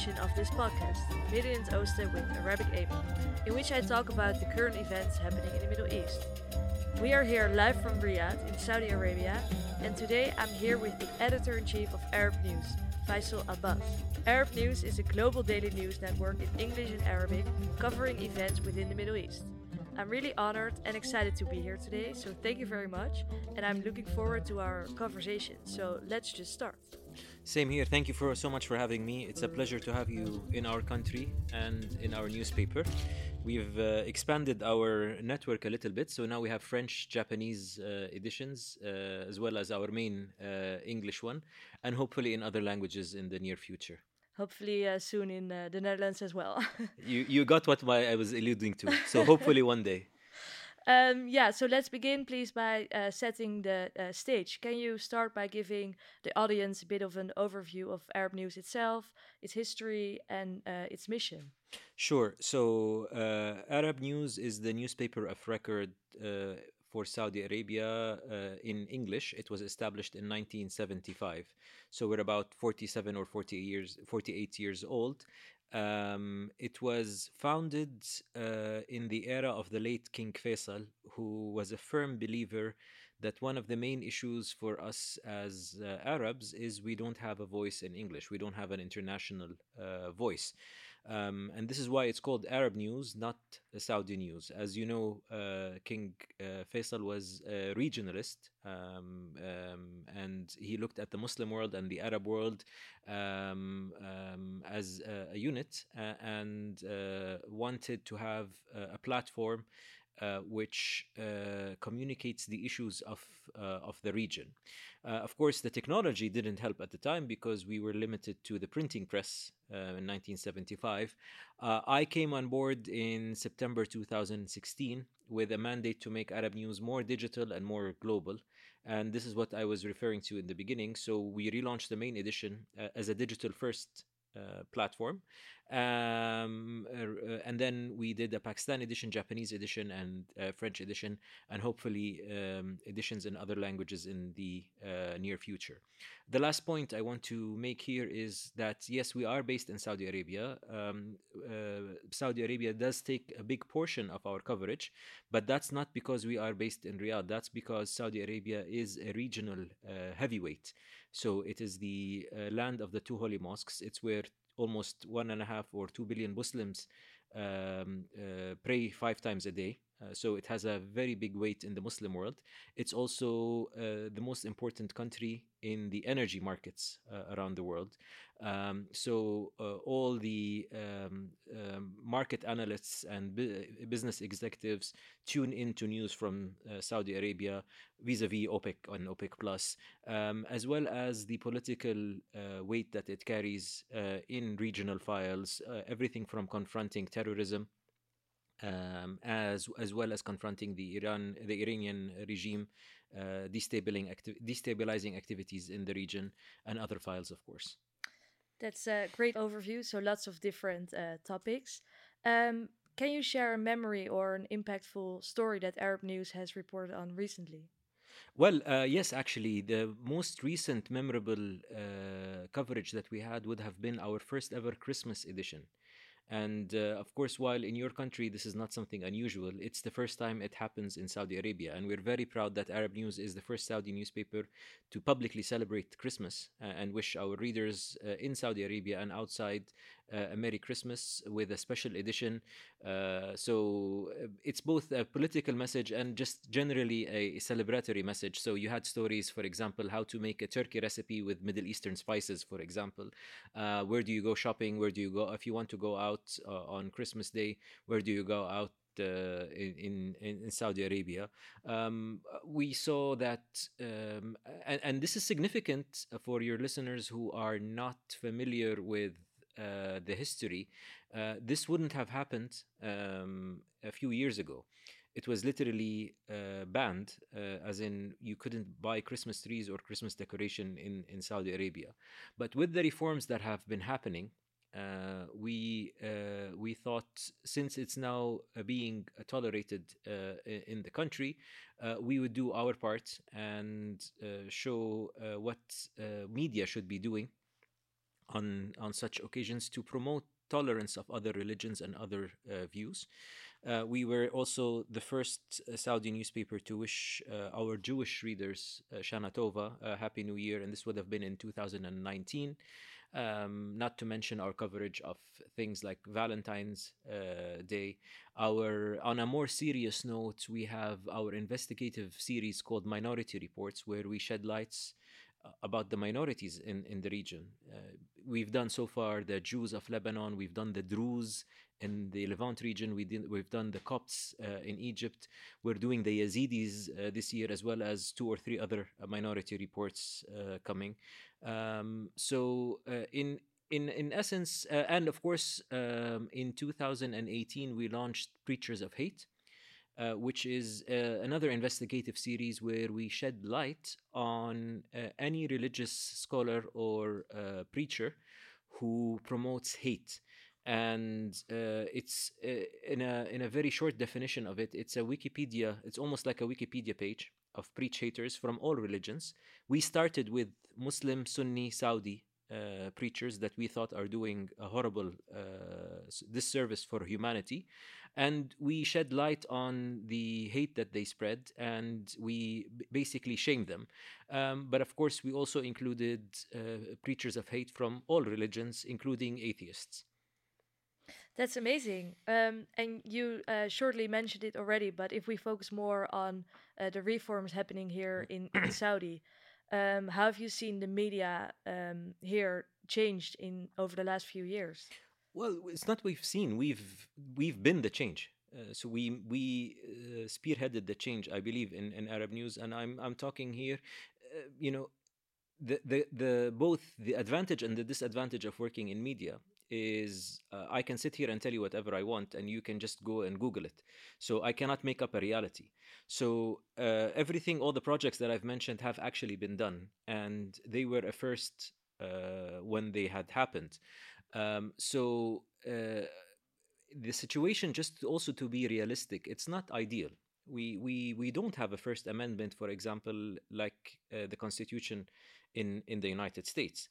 edition of this podcast, Midden in het Oosten with Arabic Amy, in which I talk about the current events happening in the Middle East. We are here live from Riyadh in Saudi Arabia, and today I'm here with the editor in chief of Arab News, Faisal Abbas. Arab News is a global daily news network in English and Arabic covering events within the Middle East. I'm really honored and excited to be here today, so thank you very much, and I'm looking forward to our conversation. So let's just start. Same here. Thank you for so much for having me. It's a pleasure to have you in our country and in our newspaper. We've uh, expanded our network a little bit, so now we have French, Japanese uh, editions, uh, as well as our main uh, English one, and hopefully in other languages in the near future. Hopefully uh, soon in uh, the Netherlands as well. You you got what my, I was alluding to. So hopefully one day. Um, yeah, so let's begin, please, by uh, setting the uh, stage. Can you start by giving the audience a bit of an overview of Arab News itself, its history, and uh, its mission? Sure. So uh, Arab News is the newspaper of record uh, for Saudi Arabia uh, in English. It was established in 1975. So we're about 47 or 40 years, 48 years old. Um, it was founded uh, in the era of the late King Faisal, who was a firm believer that one of the main issues for us as uh, Arabs is we don't have a voice in English. We don't have an international uh, voice. Um, and this is why it's called Arab news, not Saudi news. As you know, uh, King uh, Faisal was a regionalist, um, um, and he looked at the Muslim world and the Arab world um, um, as a, a unit uh, and uh, wanted to have a, a platform uh, which uh, communicates the issues of uh, of the region. Uh, of course, the technology didn't help at the time because we were limited to the printing press in 1975. Uh, I came on board in September 2016 with a mandate to make Arab news more digital and more global. And this is what I was referring to in the beginning. So we relaunched the main edition as a digital first uh, platform. Um, uh, and then we did a Pakistan edition, Japanese edition, and uh, French edition, and hopefully um, editions in other languages in the uh, near future. The last point I want to make here is that yes, we are based in Saudi Arabia. Um, uh, Saudi Arabia does take a big portion of our coverage, but that's not because we are based in Riyadh. That's because Saudi Arabia is a regional heavyweight. So it is the land of the two holy mosques. It's where almost one and a half or two billion Muslims um, uh, pray five times a day. Uh, so it has a very big weight in the Muslim world. It's also uh, the most important country in the energy markets uh, around the world. Um, so uh, all the um, um, market analysts and bu- business executives tune into news from uh, Saudi Arabia vis-a-vis OPEC and OPEC Plus, um, as well as the political weight that it carries in regional files. everything from confronting terrorism um, as as well as confronting the Iran the Iranian regime, uh, destabilizing acti- destabilizing activities in the region, and other files, of course. That's a great overview. So lots of different uh, topics. Um, can you share a memory or an impactful story that Arab News has reported on recently? Well, uh, yes, actually, the most recent memorable uh, coverage that we had would have been our first ever Christmas edition. And uh, of course, while in your country this is not something unusual, it's the first time it happens in Saudi Arabia. And we're very proud that Arab News is the first Saudi newspaper to publicly celebrate Christmas and wish our readers uh, in Saudi Arabia and outside a Merry Christmas with a special edition. Uh, so uh, it's both a political message and just generally a celebratory message. So you had stories, for example, how to make a turkey recipe with Middle Eastern spices, for example. where do you go shopping? Where do you go if you want to go out on Christmas Day? Where do you go out uh, in, in, in Saudi Arabia, um, we saw that, um, and, and, this is significant for your listeners who are not familiar with uh, the history, uh, this wouldn't have happened um, a few years ago. It was literally uh, banned, uh, as in you couldn't buy Christmas trees or Christmas decoration in, in Saudi Arabia. But with the reforms that have been happening, uh, we we thought since it's now being tolerated in the country, we would do our part and show what media should be doing on on such occasions to promote tolerance of other religions and other uh, views. Uh, we were also the first uh, Saudi newspaper to wish uh, our Jewish readers uh, Shana Tova a Happy New Year, and this would have been in 2019. Um, not to mention our coverage of things like Valentine's uh, Day. Our on a more serious note, we have our investigative series called Minority Reports, where we shed lights about the minorities in, in the region. Uh, we've done so far the Jews of Lebanon, we've done the Druze in the Levant region, we did, we've done the Copts uh, in Egypt, we're doing the Yazidis uh, this year, as well as two or three other uh, minority reports uh, coming. Um, so, in in in essence, and of course, um, in 2018 we launched Preachers of Hate, uh, which is uh, another investigative series where we shed light on uh, any religious scholar or uh, preacher who promotes hate. And uh, it's in a in a very short definition of it. It's a Wikipedia. It's almost like a Wikipedia page of preach haters from all religions. We started with Muslim, Sunni, Saudi uh, preachers that we thought are doing a horrible uh, disservice for humanity. And we shed light on the hate that they spread and we basically shamed them. Um, but of course, we also included uh, preachers of hate from all religions, including atheists. That's amazing. Um, and you uh, shortly mentioned it already, but if we focus more on uh, the reforms happening here in, in Saudi, um, how have you seen the media um, here changed in over the last few years? Well, it's not we've seen. We've we've been the change. Uh, so we we uh, spearheaded the change, I believe, in, in Arab news, and I'm I'm talking here, uh, you know, the, the the both the advantage and the disadvantage of working in media is uh, I can sit here and tell you whatever I want, and you can just go and Google it. So I cannot make up a reality. So uh, everything, all the projects that I've mentioned have actually been done, and they were a first uh, when they had happened. Um, so uh, the situation, just also to be realistic, it's not ideal. We we we don't have a First Amendment, for example, like uh, the Constitution in in the United States.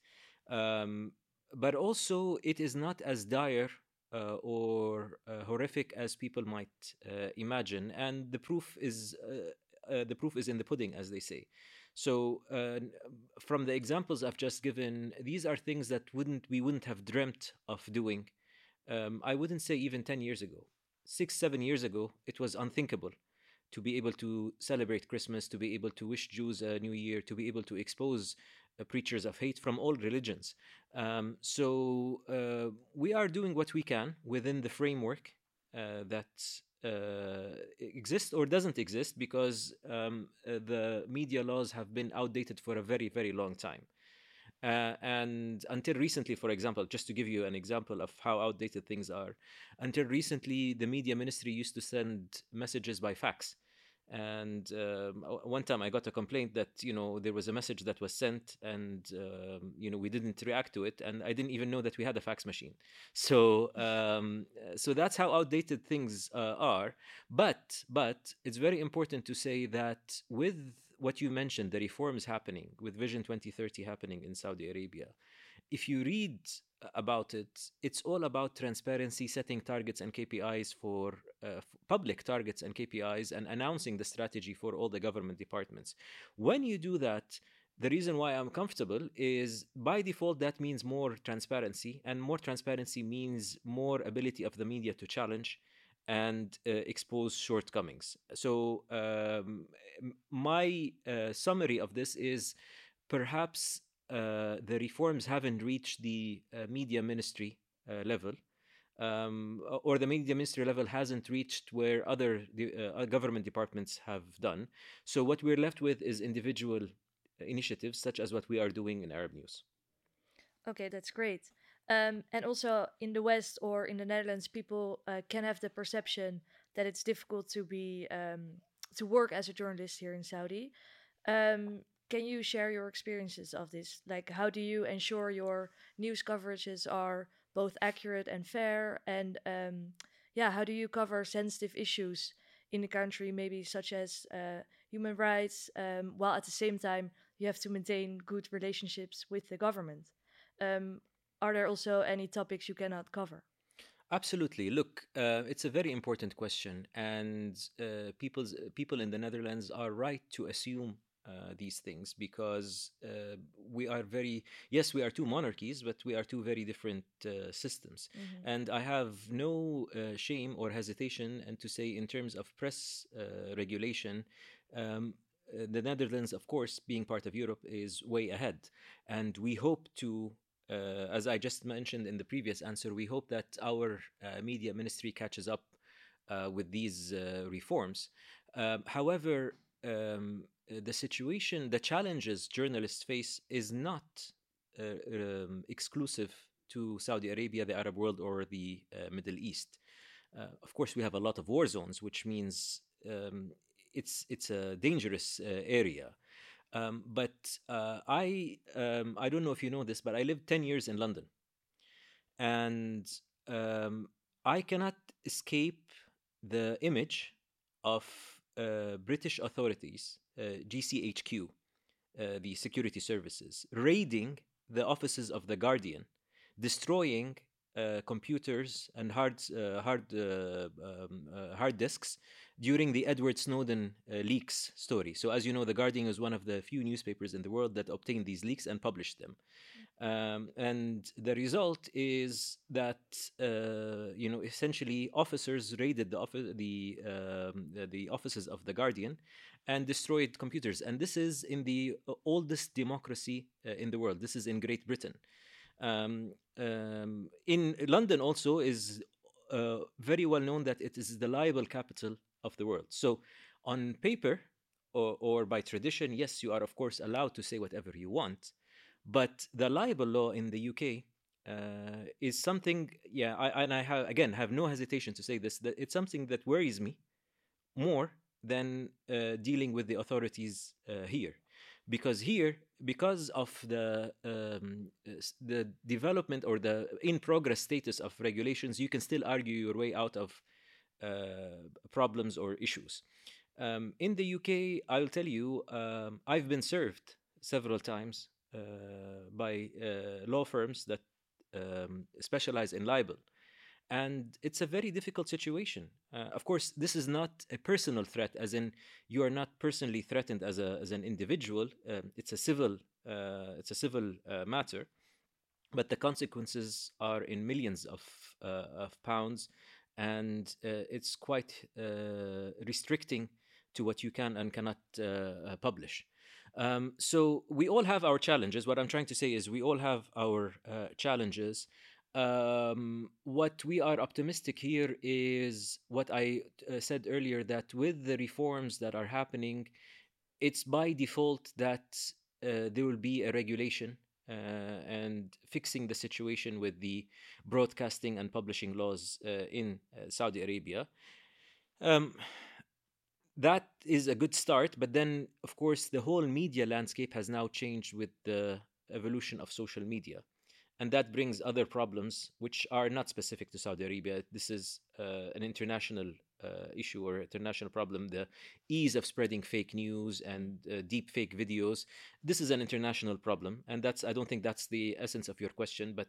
Um, but also, it is not as dire uh, or uh, horrific as people might uh, imagine, and the proof is uh, uh, the proof is in the pudding, as they say. So, uh, from the examples I've just given, these are things that wouldn't we wouldn't have dreamt of doing. Um, I wouldn't say even ten years ago, six, seven years ago, it was unthinkable to be able to celebrate Christmas, to be able to wish Jews a New Year, to be able to expose preachers of hate from all religions. Um, so uh, we are doing what we can within the framework uh, that uh, exists or doesn't exist because um, uh, the media laws have been outdated for a very, very long time. Uh, and until recently, for example, just to give you an example of how outdated things are, until recently, the media ministry used to send messages by fax and um, one time i got a complaint that you know there was a message that was sent and um, you know we didn't react to it and i didn't even know that we had a fax machine. So um, so that's how outdated things uh, are. But but it's very important to say that with what you mentioned the reforms happening with vision 2030 happening in saudi arabia if you read about it, it's all about transparency, setting targets and KPIs for uh, public targets and KPIs, and announcing the strategy for all the government departments. When you do that, the reason why I'm comfortable is by default that means more transparency, and more transparency means more ability of the media to challenge and uh, expose shortcomings. So um, my uh, summary of this is perhaps uh, the reforms haven't reached the uh, media ministry uh, level, um, or the media ministry level hasn't reached where other uh, government departments have done. So what we're left with is individual initiatives, such as what we are doing in Arab News. Okay, that's great. Um, and also in the West or in the Netherlands, people uh, can have the perception that it's difficult to be um, to work as a journalist here in Saudi. Um, can you share your experiences of this? Like, how do you ensure your news coverages are both accurate and fair? And um, yeah, how do you cover sensitive issues in the country, maybe such as uh, human rights, um, while at the same time you have to maintain good relationships with the government? Um, are there also any topics you cannot cover? Absolutely. Look, uh, it's a very important question, and uh, people's people in the Netherlands are right to assume uh, these things because uh, we are very yes we are two monarchies but we are two very different uh, systems. Mhm. and i have no uh, shame or hesitation and to say in terms of press uh, regulation um, the netherlands of course being part of europe is way ahead. And we hope to uh, as i just mentioned in the previous answer we hope that our uh, media ministry catches up uh, with these uh, reforms. Um, however um, the situation, the challenges journalists face is not uh, um, exclusive to Saudi Arabia, the Arab world, or the uh, Middle East. Uh, of course, we have a lot of war zones, which means um, it's it's a dangerous uh, area. Um, but uh, I um, I don't know if you know this, but I lived ten years in London, and um, I cannot escape the image of uh, British authorities, uh, GCHQ, uh, the security services, raiding the offices of the Guardian, destroying uh, computers and hard uh, hard uh, um, uh, hard disks during the Edward Snowden uh, leaks story. So, as you know, the Guardian is one of the few newspapers in the world that obtained these leaks and published them. Um, and the result is that uh, you know essentially officers raided the office the, um, the the offices of the Guardian and destroyed computers. And this is in the uh, oldest democracy uh, in the world. This is in Great Britain. Um, um, in London also is uh, very well known that it is the libel capital of the world. So on paper or, or by tradition, yes, you are of course allowed to say whatever you want. But the libel law in the UK uh, is something, yeah, I, and I have, again, have no hesitation to say this, that it's something that worries me more than uh, dealing with the authorities uh, here. Because here, because of the um, the development or the in progress status of regulations, you can still argue your way out of uh, problems or issues. Um, in the UK, I'll tell you, um, I've been served several times uh, by uh, law firms that um, specialize in libel. And it's a very difficult situation. Uh, of course, this is not a personal threat, as in you are not personally threatened as, a, as an individual. Um, it's a civil, uh, it's a civil uh, matter, but the consequences are in millions of, uh, of pounds, and uh, it's quite uh, restricting to what you can and cannot publish. Um, so we all have our challenges. What I'm trying to say is we all have our challenges. Um, what we are optimistic here is what I uh, said earlier that with the reforms that are happening, it's by default that uh, there will be a regulation uh, and fixing the situation with the broadcasting and publishing laws uh, in uh, Saudi Arabia. Um, that is a good start, but then, of course, the whole media landscape has now changed with the evolution of social media. And that brings other problems which are not specific to Saudi Arabia. This is uh, an international uh, issue or international problem. The ease of spreading fake news and uh, deep fake videos. This is an international problem, and that's I don't think that's the essence of your question. But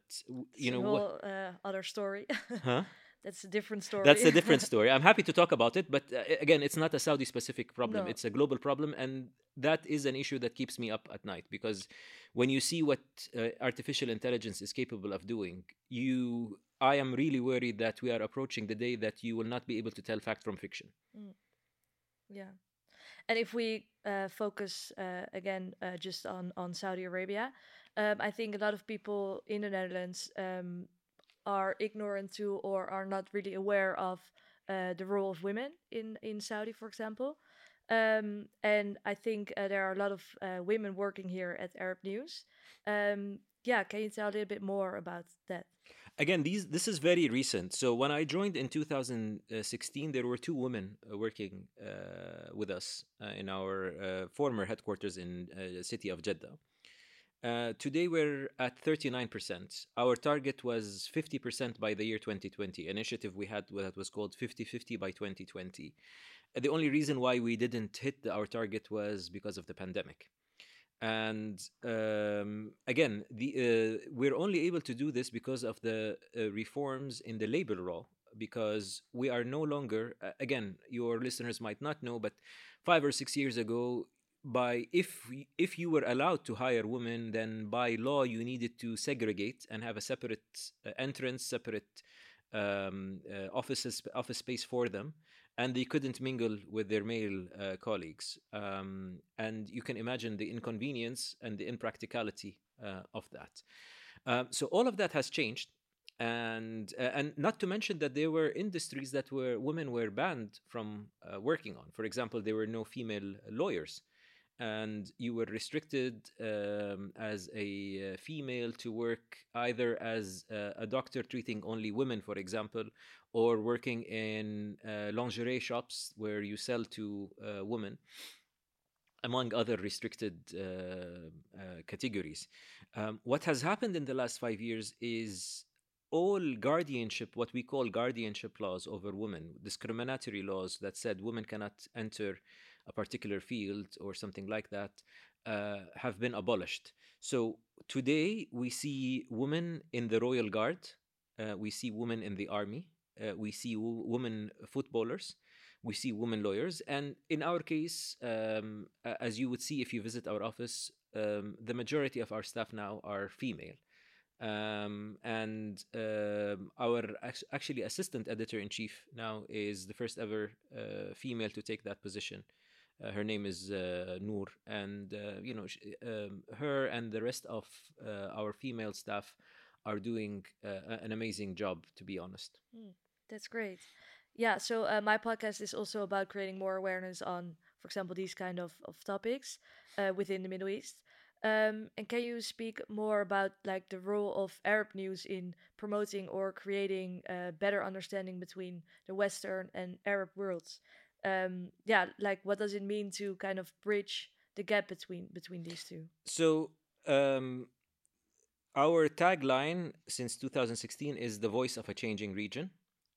you It's know a what? uh, other story. Huh? That's a different story. That's a different story. I'm happy to talk about it, but uh, again, it's not a Saudi specific problem. No. It's a global problem. And that is an issue that keeps me up at night because when you see what uh, artificial intelligence is capable of doing, you. I am really worried that we are approaching the day that you will not be able to tell fact from fiction. Mm. Yeah. And if we uh, focus uh, again uh, just on, on Saudi Arabia, um, I think a lot of people in the Netherlands um, are ignorant to or are not really aware of uh, the role of women in, in Saudi, for example. Um, and I think uh, there are a lot of uh, women working here at Arab News. Um, yeah, can you tell a little bit more about that? Again, these this is very recent. So when I joined in 2016, there were two women uh, working uh, with us uh, in our former headquarters in the city of Jeddah. Uh, today we're at 39%. Our target was 50% by the year 2020. Initiative we had that was called 50-50 by 2020. Uh, The only reason why we didn't hit our target was because of the pandemic. and um, again, the uh, we're only able to do this because of the uh, reforms in the labor law. Because we are no longer, uh, again, your listeners might not know, but five or six years ago, by if if you were allowed to hire women, then by law you needed to segregate and have a separate uh, entrance, separate um, uh, offices office space for them and they couldn't mingle with their male uh, colleagues. Um, and you can imagine the inconvenience and the impracticality uh, of that. Um, so all of that has changed, and uh, and not to mention that there were industries that were women were banned from uh, working on. For example, there were no female lawyers. And you were restricted um, as a uh, female to work either as a doctor treating only women, for example, or working in uh, lingerie shops where you sell to uh, women among other restricted uh, uh, categories. Um, what has happened in the last five years is all guardianship, what we call guardianship laws over women, discriminatory laws that said women cannot enter a particular field or something like that, uh, have been abolished. So today we see women in the royal guard, uh, we see women in the army, uh, we see w- women footballers, we see women lawyers, and in our case, um, as you would see if you visit our office, um, the majority of our staff now are female. Um, and um, our actually assistant editor in chief now is the first ever uh, female to take that position. Uh, her name is uh, Noor, and uh, you know she, um, her and the rest of uh, our female staff are doing uh, an amazing job. To be honest. Mm. That's great. Yeah, so uh, my podcast is also about creating more awareness on, for example, these kind of, of topics within the Middle East. Um, and can you speak more about like the role of Arab news in promoting or creating a better understanding between the Western and Arab worlds? Um, yeah, like what does it mean to kind of bridge the gap between between these two? So um, our tagline since 2016 is the voice of a changing region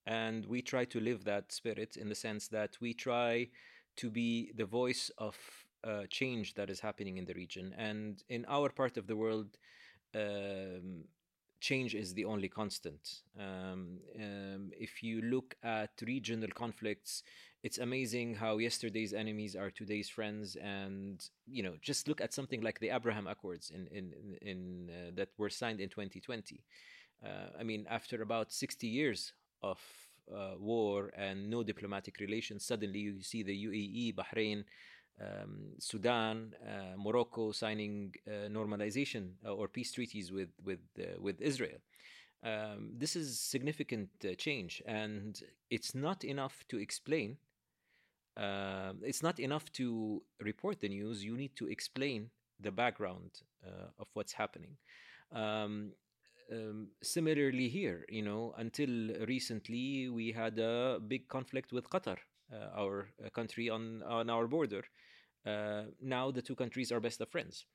and we try to live that spirit in the sense that we try to be the voice of uh, change that is happening in the region and in our part of the world um, change is the only constant um, um, if you look at regional conflicts it's amazing how yesterday's enemies are today's friends and you know just look at something like the abraham accords in in in uh, that were signed in 2020 uh, i mean after about 60 years of uh, war and no diplomatic relations, suddenly you see the UAE, Bahrain, um, Sudan, uh, Morocco signing uh, normalization uh, or peace treaties with with with Israel. Um, this is significant uh, change, and it's not enough to explain. Um, it's not enough to report the news. You need to explain the background of what's happening. Um, um, similarly here, you know, until recently we had a big conflict with Qatar, uh, our uh, country on on our border. Uh, now the two countries are best of friends.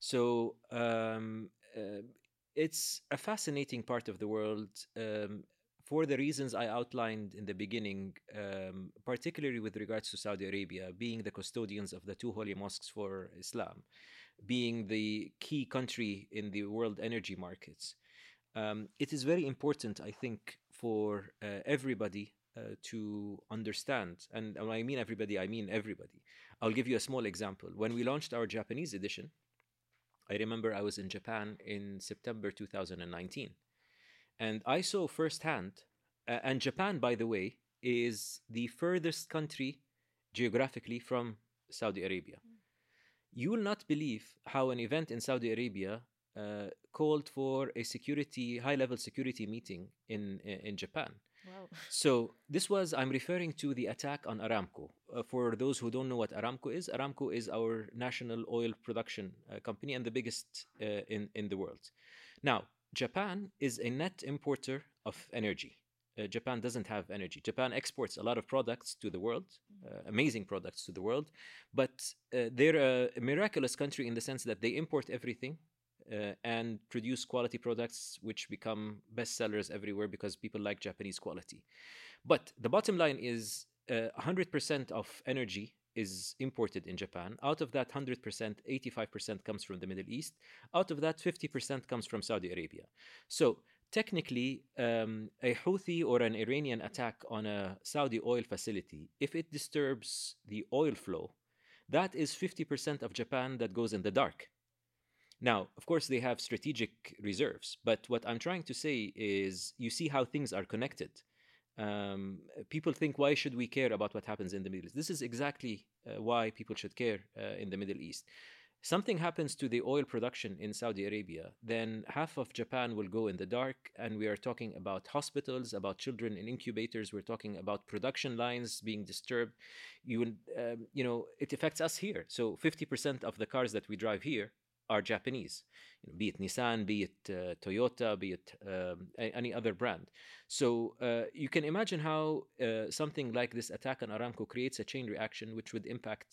So um, uh, it's a fascinating part of the world. Um, for the reasons I outlined in the beginning, um, particularly with regards to Saudi Arabia being the custodians of the two holy mosques for Islam, being the key country in the world energy markets, um, it is very important, I think, for uh, everybody uh, to understand. And when I mean everybody, I mean everybody. I'll give you a small example. When we launched our Japanese edition, I remember I was in Japan in September 2019. And I saw firsthand, uh, and Japan, by the way, is the furthest country geographically from Saudi Arabia. Mm. You will not believe how an event in Saudi Arabia uh, called for a security high level security meeting in in Japan. Wow. So this was I'm referring to the attack on Aramco. Uh, for those who don't know what Aramco is, Aramco is our national oil production uh, company and the biggest uh, in in the world. Now, Japan is a net importer of energy. Uh, Japan doesn't have energy. Japan exports a lot of products to the world, mm-hmm. uh, amazing products to the world, but uh, they're a miraculous country in the sense that they import everything uh, and produce quality products which become bestsellers everywhere because people like Japanese quality. But the bottom line is uh, 100% of energy is imported in Japan. Out of that 100%, 85% comes from the Middle East. Out of that, 50% comes from Saudi Arabia. So technically, um, a Houthi or an Iranian attack on a Saudi oil facility, if it disturbs the oil flow, that is 50% of Japan that goes in the dark. Now, of course, they have strategic reserves, but what I'm trying to say is you see how things are connected. Um, people think, why should we care about what happens in the Middle East? This is exactly uh, why people should care uh, in the Middle East. Something happens to the oil production in Saudi Arabia, then half of Japan will go in the dark. And we are talking about hospitals, about children in incubators. We're talking about production lines being disturbed. You, um, you know, it affects us here. So 50% of the cars that we drive here are Japanese, you know, be it Nissan, be it uh, Toyota, be it um, any other brand. So uh, you can imagine how uh, something like this attack on Aramco creates a chain reaction which would impact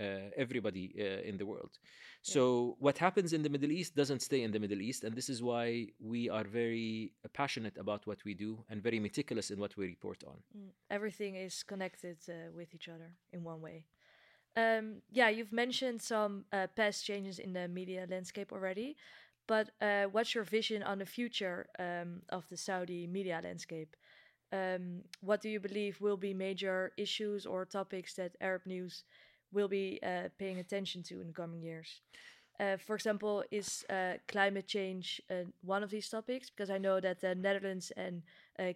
uh, everybody uh, in the world. So what happens in the Middle East doesn't stay in the Middle East, and this is why we are very passionate about what we do and very meticulous in what we report on. Mm. Everything is connected uh, with each other in one way. Um, yeah, you've mentioned some uh, past changes in the media landscape already, but uh, what's your vision on the future um, of the Saudi media landscape? Um, what do you believe will be major issues or topics that Arab news will be uh, paying attention to in the coming years? Uh, for example, is uh, climate change uh, one of these topics? Because I know that the Netherlands and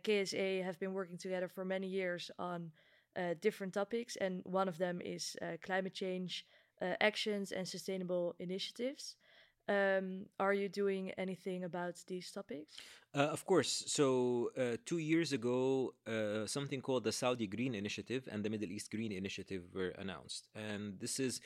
KSA have been working together for many years on uh, different topics, and one of them is uh, climate change uh, actions and sustainable initiatives. Um, are you doing anything about these topics? Uh, of course. So, uh, two years ago, uh, something called the Saudi Green Initiative and the Middle East Green Initiative were announced. And this is,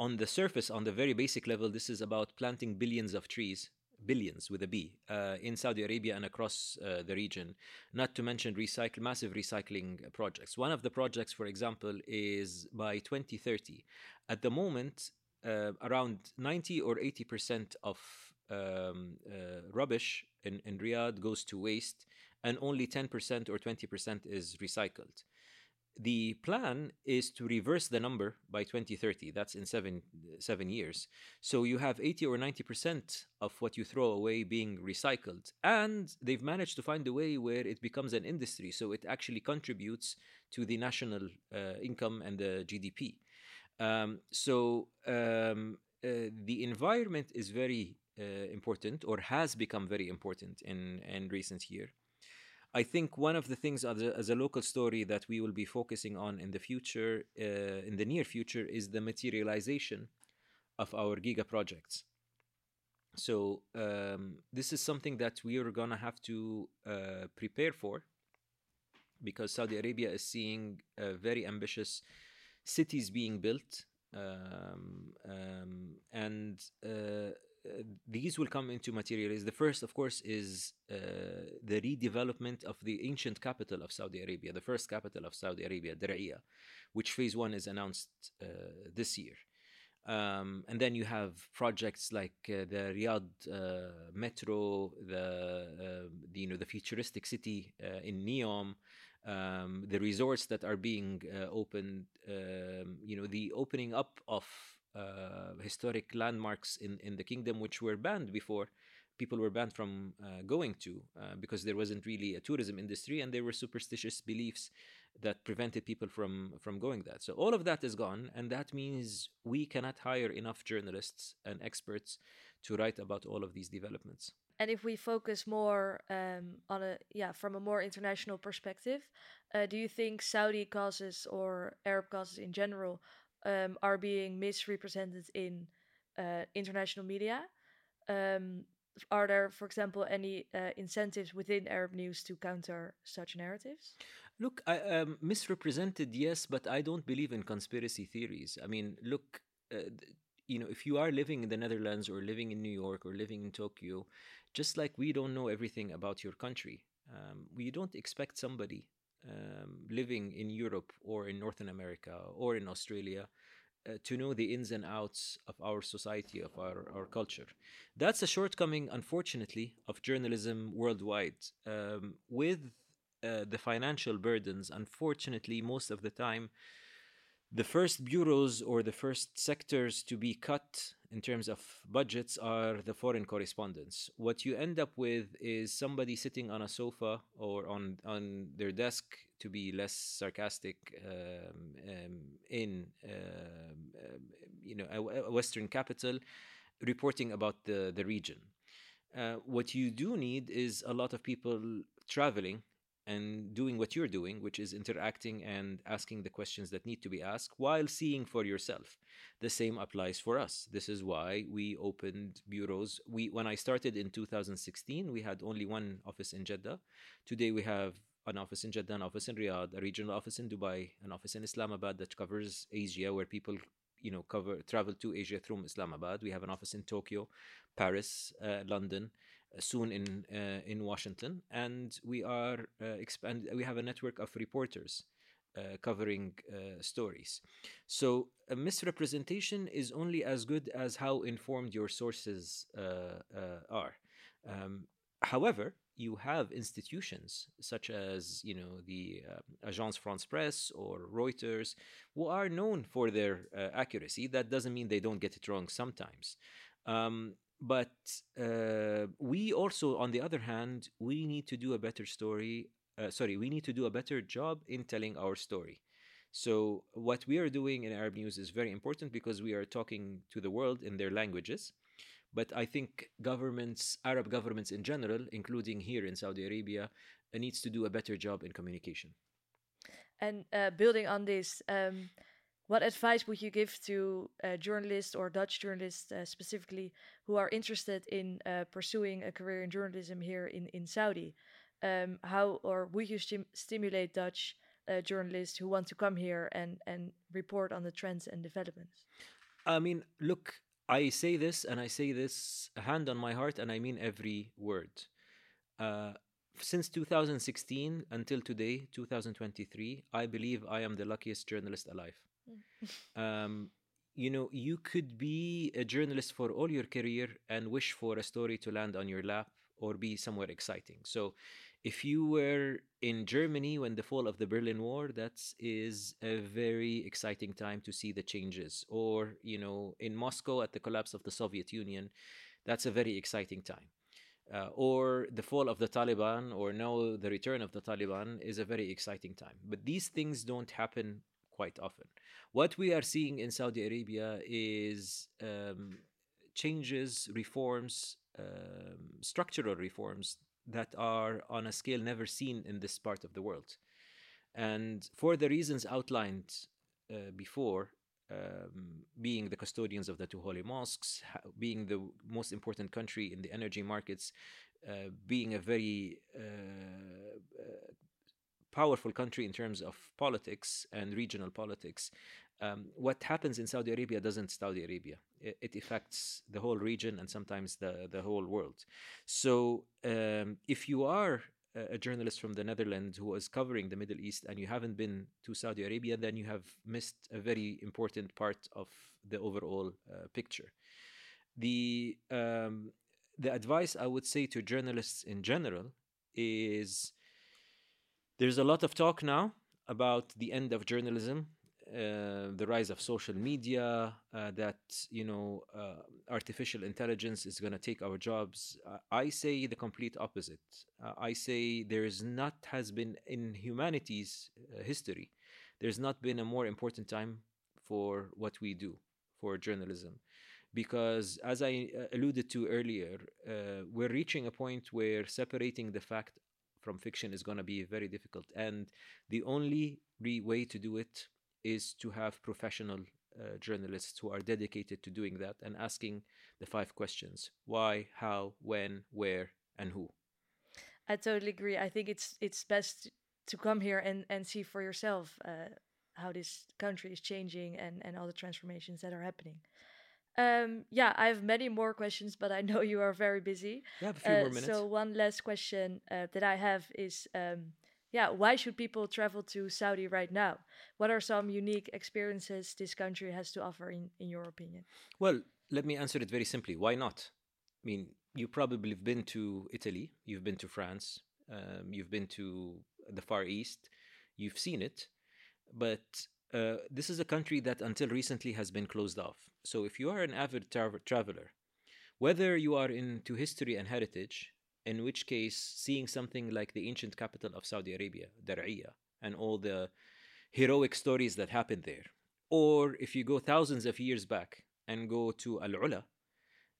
on the surface, on the very basic level, this is about planting billions of trees billions with a B uh, in Saudi Arabia and across uh, the region, not to mention recycle, massive recycling projects. One of the projects, for example, is by 2030. At the moment, uh, around 90 or 80% of um, uh, rubbish in, in Riyadh goes to waste, and only 10% or 20% is recycled the plan is to reverse the number by 2030 that's in seven seven years. So you have 80 or 90 percent of what you throw away being recycled and they've managed to find a way where it becomes an industry so it actually contributes to the national uh, income and the gdp um, so um, uh, the environment is very uh, important or has become very important in in recent year I think one of the things as a, as a, local story that we will be focusing on in the future, uh, in the near future, is the materialization of our Giga projects. So um, this is something that we are gonna have to uh, prepare for, because Saudi Arabia is seeing very ambitious cities being built, um, um, and uh, these will come into materialize. The first, of course, is uh, the redevelopment of the ancient capital of Saudi Arabia, the first capital of Saudi Arabia, Diriyah, which phase one is announced uh, this year. Um, and then you have projects like uh, the Riyadh uh, Metro, the, uh, the, you know the futuristic city in Neom, um, the resorts that are being opened, um, you know the opening up of uh, historic landmarks in, in the kingdom which were banned before people were banned from uh, going to uh, because there wasn't really a tourism industry and there were superstitious beliefs that prevented people from from going that so all of that is gone and that means we cannot hire enough journalists and experts to write about all of these developments. And if we focus more um, on a yeah from a more international perspective uh, do you think saudi causes or arab causes in general um, are being misrepresented in uh, international media. Um, are there, for example, any uh, incentives within Arab news to counter such narratives? Look, I, um, misrepresented, yes, but I don't believe in conspiracy theories. I mean, look, uh, you know, if you are living in the Netherlands or living in New York or living in Tokyo, just like we don't know everything about your country, um, we don't expect somebody um, living in Europe or in Northern America or in Australia uh, to know the ins and outs of our society, of our, our culture. That's a shortcoming, unfortunately, of journalism worldwide. Um, with uh, the financial burdens, unfortunately, most of the time, the first bureaus or the first sectors to be cut in terms of budgets are the foreign correspondents. What you end up with is somebody sitting on a sofa or on, on their desk, to be less sarcastic, um, um, in um, you know a, a Western capital, reporting about the the region. Uh, what you do need is a lot of people traveling and doing what you're doing, which is interacting and asking the questions that need to be asked while seeing for yourself. The same applies for us. This is why we opened bureaus. We when I started in 2016, we had only one office in Jeddah. Today we have an office in Jeddah, an office in Riyadh, a regional office in Dubai, an office in Islamabad that covers Asia, where people you know cover travel to Asia through Islamabad. We have an office in Tokyo, Paris, uh, London, soon in uh, in Washington, and we are uh, expand. We have a network of reporters uh, covering uh, stories. So a misrepresentation is only as good as how informed your sources uh, uh, are. Um, however, you have institutions such as you know the Agence France Presse or Reuters who are known for their accuracy. That doesn't mean they don't get it wrong sometimes. Um, but uh, we also on the other hand we need to do a better story uh, sorry we need to do a better job in telling our story. So what we are doing in arab news is very important because we are talking to the world in their languages. But i think governments arab governments in general including here in saudi arabia uh, needs to do a better job in communication. And uh, building on this um, what advice would you give to uh, journalists or Dutch journalists uh, specifically who are interested in uh, pursuing a career in journalism here in, in Saudi? Um, how or would you stim stimulate Dutch uh, journalists who want to come here and, and report on the trends and developments? I mean, look, I say this and I say this hand on my heart, and I mean every word. Uh, since 2016 until today, 2023, I believe I am the luckiest journalist alive. um, you know, you could be a journalist for all your career and wish for a story to land on your lap or be somewhere exciting. So, if you were in Germany when the fall of the Berlin Wall, that is a very exciting time to see the changes. Or, you know, in Moscow at the collapse of the Soviet Union, that's a very exciting time. Uh, or the fall of the Taliban, or now the return of the Taliban, is a very exciting time. But these things don't happen quite often. What we are seeing in Saudi Arabia is um, changes, reforms, um, structural reforms that are on a scale never seen in this part of the world. And for the reasons outlined uh, before, um, being the custodians of the two holy mosques, being the most important country in the energy markets, uh, being a very uh, uh powerful country in terms of politics and regional politics. Um, what happens in Saudi Arabia doesn't Saudi Arabia. It, it, affects the whole region and sometimes the, the whole world. So um, if you are a journalist from the Netherlands who is covering the Middle East and you haven't been to Saudi Arabia, then you have missed a very important part of the overall uh, picture. The um, the advice I would say to journalists in general is there's a lot of talk now about the end of journalism, uh, the rise of social media, uh, that you know uh, artificial intelligence is going to take our jobs. Uh, I say the complete opposite. Uh, I say there is not has been in humanity's uh, history, there's not been a more important time for what we do for journalism because as i alluded to earlier we're reaching a point where separating the fact from fiction is going to be very difficult. And the only way to do it is to have professional uh, journalists who are dedicated to doing that and asking the five questions why, how, when, where, and who. I totally agree. I think it's it's best to come here and, and see for yourself uh, how this country is changing and, and all the transformations that are happening. Um, yeah, I have many more questions, but I know you are very busy. Yeah, a few uh, more minutes. So one last question uh, that I have is, um, yeah, why should people travel to Saudi right now? What are some unique experiences this country has to offer, in in your opinion? Well, let me answer it very simply. Why not? I mean, you probably have been to Italy, you've been to France, um, you've been to the Far East, you've seen it, but uh, this is a country that until recently has been closed off. So if you are an avid tra- traveler, whether you are into history and heritage, in which case seeing something like the ancient capital of Saudi Arabia, Dar'iyah, and all the heroic stories that happened there, or if you go thousands of years back and go to Al Ula,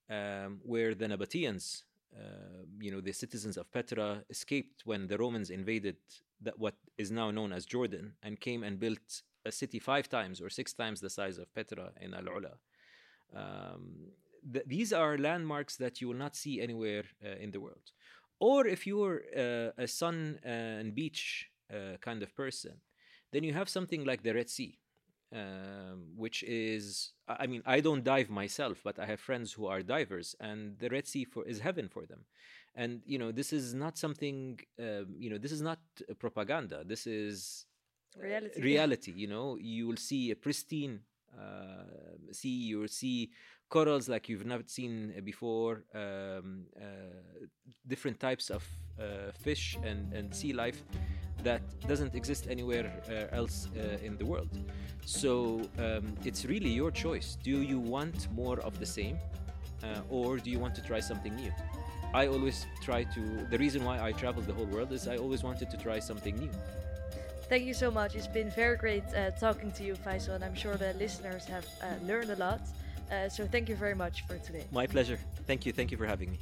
um, where the Nabateans, uh, you know, the citizens of Petra, escaped when the Romans invaded that what is now known as Jordan and came and built a city five times or six times the size of Petra in Al Ula. Um, th- these are landmarks that you will not see anywhere uh, in the world. Or if you're uh, a sun and beach uh, kind of person, then you have something like the Red Sea, um, which is, I mean, I don't dive myself, but I have friends who are divers, and the Red Sea for, is heaven for them. And you know, this is not something, um, you know, this is not propaganda. This is reality. reality. You know, you will see a pristine uh, sea. You will see corals like you've never seen before. Um, uh, different types of uh, fish and, and sea life that doesn't exist anywhere uh, else uh, in the world. So um, it's really your choice. Do you want more of the same, uh, or do you want to try something new? I always try to. The reason why I travel the whole world is I always wanted to try something new. Thank you so much. It's been very great uh, talking to you, Faisal, and I'm sure the listeners have uh, learned a lot. Uh, so thank you very much for today. My pleasure. Thank you. Thank you for having me.